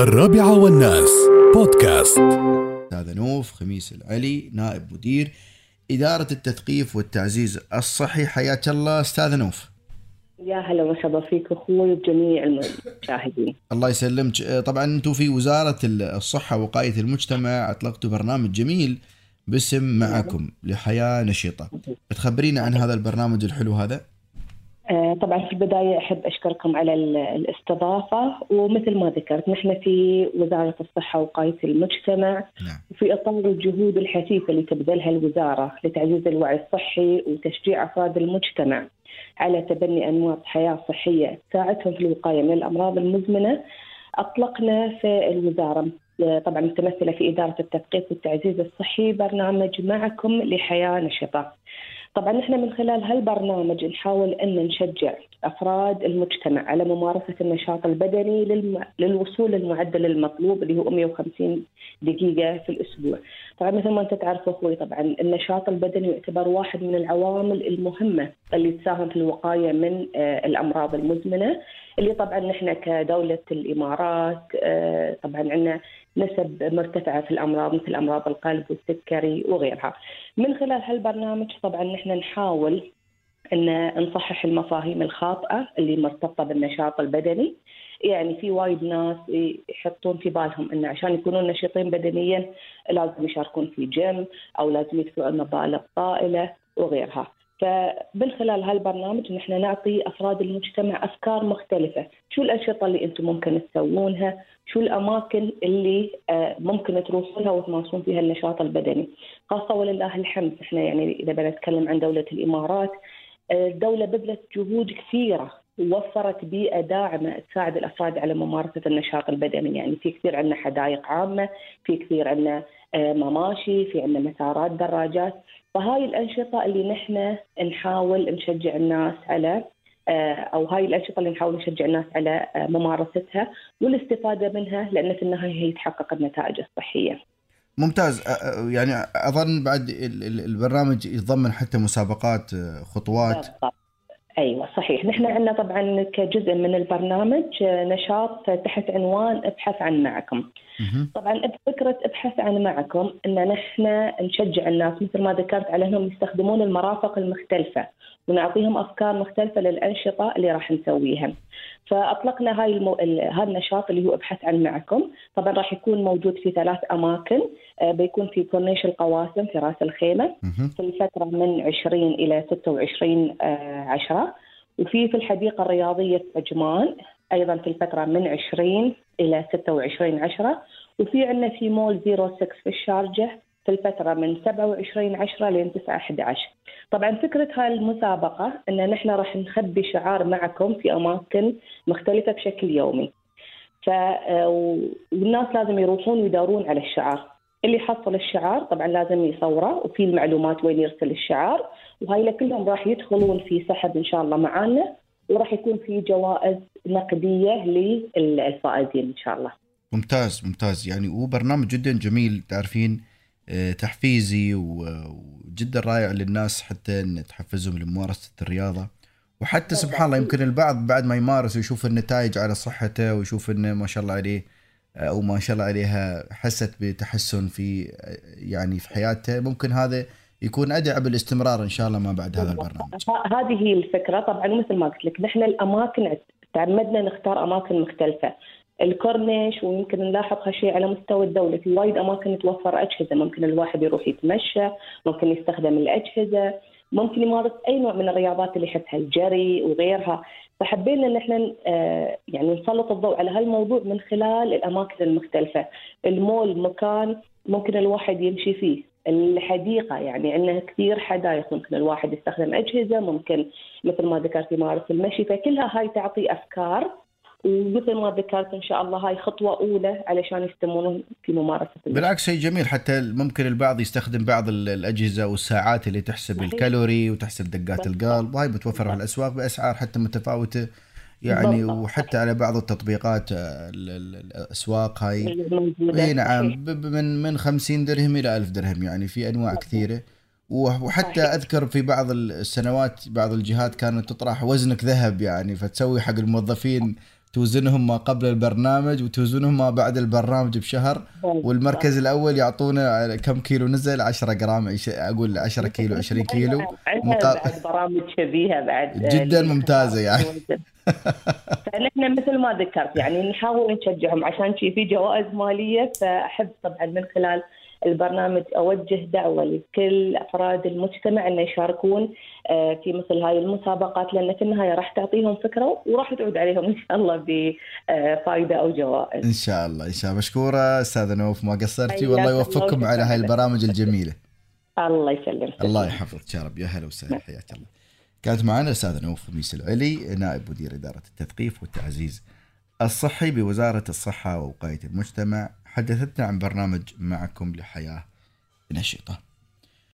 الرابعة والناس. بودكاست. هذا نوف خميس العلي نائب مدير إدارة التثقيف والتعزيز الصحي. حياك الله أستاذ نوف. يا هلا ومرحبا فيك أخوي وجميع المشاهدين. الله يسلمك. طبعا أنتم في وزارة الصحة ووقاية المجتمع أطلقتوا برنامج جميل باسم معكم لحياة نشيطة. تخبرينا عن هذا البرنامج الحلو هذا؟ طبعا في البداية أحب أشكركم على ال- الاستضافة ومثل ما ذكرت نحن في وزارة الصحة ووقايه المجتمع نعم في إطار الجهود الحثيثة اللي تبذلها الوزارة لتعزيز الوعي الصحي وتشجيع أفراد المجتمع على تبني أنماط حياة صحية تساعدهم في الوقاية من الأمراض المزمنة أطلقنا في الوزارة آه، طبعا متمثلة في إدارة التثقيف والتعزيز الصحي برنامج معكم لحياة نشطة. طبعا نحن من خلال هالبرنامج نحاول إن نشجع أفراد المجتمع على ممارسة النشاط البدني للم... للوصول للمعدل المطلوب اللي هو 150 دقيقة في الأسبوع. طبعا مثل ما أنت تعرف أخوي طبعا النشاط البدني يعتبر واحد من العوامل المهمة اللي تساهم في الوقاية من آه، الأمراض المزمنة اللي طبعا نحن كدولة الإمارات آه، طبعا عندنا نسب مرتفعة في الأمراض مثل أمراض القلب والسكري وغيرها. من خلال هالبرنامج طبعا نحن نحاول إن نصحح المفاهيم الخاطئة اللي مرتبطة بالنشاط البدني يعني في وايد ناس يحطون في بالهم إن عشان يكونون نشيطين بدنيا لازم يشاركون في جيم أو لازم يدفعون مبالغ طائلة وغيرها فمن خلال هالبرنامج نحن نعطي أفراد المجتمع أفكار مختلفة، شو الأنشطة اللي أنتم ممكن تسوونها؟ شو الأماكن اللي آه، ممكن تروحون لها وتمارسون فيها النشاط البدني؟ خاصة ولله الحمد إحنا يعني إذا بنتكلم عن دولة الإمارات آه، الدولة بذلت جهود كثيرة ووفرت بيئة داعمة تساعد الأفراد على ممارسة النشاط البدني، يعني في كثير عندنا حدائق عامة، في كثير عندنا آه، مماشي، في عندنا مسارات دراجات، فهاي الأنشطة اللي نحن نحاول نشجع الناس على آه، أو هاي الأنشطة اللي نحاول نشجع الناس على آه، ممارستها والاستفادة منها لأن في النهاية هي تحقق النتائج الصحية. ممتاز يعني أظن بعد ال- ال- البرنامج يتضمن حتى مسابقات آه، خطوات بالضبط. أيوه صحيح، نحن عندنا طبعا كجزء من البرنامج آه، نشاط تحت عنوان ابحث عن معكم. طبعا فكره ابحث عن معكم إن نحن نشجع الناس مثل ما ذكرت على انهم يستخدمون المرافق المختلفة ونعطيهم أفكار مختلفة للأنشطة اللي راح نسويها. فاطلقنا هاي المو... النشاط اللي هو أبحث عن معكم، طبعا راح يكون موجود في ثلاث أماكن، آه، بيكون في كورنيش القواسم في راس الخيمة،. في الفترة من 20 إلى 26 آه، عشرة. وفي في الحديقة الرياضية في عجمان أيضا في الفترة من 20 إلى 26 عشرة. وفي عندنا في مول 06 في الشارجة. في الفترة من 27 عشرة لين 9 11 طبعا فكرة هاي المسابقة أن نحن راح نخبي شعار معكم في أماكن مختلفة بشكل يومي. ف آه، والناس لازم يروحون ويدورون على الشعار. اللي يحصل الشعار طبعا لازم يصوره وفي المعلومات وين يرسل الشعار. وهاي كلهم راح يدخلون في سحب إن شاء الله معانا وراح يكون في جوائز نقدية للفائزين إن شاء الله. ممتاز ممتاز. يعني هو برنامج جدا جميل تعرفين. تحفيزي و- وجدا رائع للناس حتى إن تحفزهم لممارسة الرياضة وحتى سبحان الله يمكن البعض بعد ما يمارس ويشوف النتائج على صحته ويشوف إنه ما شاء الله عليه آه، أو ما شاء الله عليها حست بتحسن في آه، يعني في حياته ممكن هذا يكون أدعى بالاستمرار إن شاء الله ما بعد هذا البرنامج. هذه هي الفكرة طبعا مثل ما قلت لك نحن الأماكن تعمدنا نختار أماكن مختلفة. الكورنيش ويمكن نلاحظ هالشيء على مستوى الدولة. في وايد أماكن توفر أجهزة. ممكن الواحد يروح يتمشى، ممكن يستخدم الأجهزة، ممكن يمارس أي نوع من الرياضات اللي يحبها الجري وغيرها، فحبينا إن إحنا آه، يعني نسلط الضوء على هالموضوع من خلال الأماكن المختلفة، المول مكان ممكن الواحد يمشي فيه، الحديقة يعني عندنا كثير حدائق. ممكن الواحد يستخدم أجهزة، ممكن مثل ما ذكرت يمارس المشي، فكلها هاي تعطي أفكار ومثل ما ذكرت إن شاء الله هاي خطوة أولى علشان يستمرون في ممارسة المشي. بالعكس شيء جميل حتى ممكن البعض يستخدم بعض ال- الأجهزة والساعات اللي تحسب صحيح. الكالوري وتحسب دقات بالضبط. القلب وهي متوفره في الأسواق بأسعار حتى متفاوتة يعني بالضبط. وحتى على بعض التطبيقات آه، ال- ال- الأسواق هاي. اي نعم. ب- ب- من من 50 درهم إلى 1000 درهم يعني في أنواع كثيرة و- وحتى. أذكر في بعض السنوات بعض الجهات كانت تطرح وزنك ذهب يعني فتسوي حق الموظفين توزنهم ما قبل البرنامج وتوزنهم ما بعد البرنامج بشهر. والمركز الأول يعطونا كم كيلو نزل؟ 10 جرام عش- أقول 10 كيلو 20 كيلو. مقا- بعد برامج شبيهه بعد جداً ممتازة يعني. فنحن مثل ما ذكرت يعني نحاول نشجعهم عشان شي في جوائز مالية فأحب طبعا من خلال البرنامج أوجه دعوة لكل أفراد المجتمع إنه يشاركون آه، في مثل هاي المسابقات لأن في النهاية راح تعطيهم فكرة وراح تعود عليهم إن شاء الله بفائده أو جوائز. إن شاء الله إن شاء الله. مشكورة أستاذة نوف ما قصرتي؟ والله الله يوفقكم على هاي. البرامج الجميلة. الله يسلمك. الله يحفظك يا رب. يا هلا وسهلا. حياك الله. كانت معنا الاستاذه نوف خميس العلي نائب مدير إدارة التثقيف والتعزيز الصحي بوزارة الصحة ووقاية المجتمع. حدثتنا عن برنامج معكم لحياة نشطه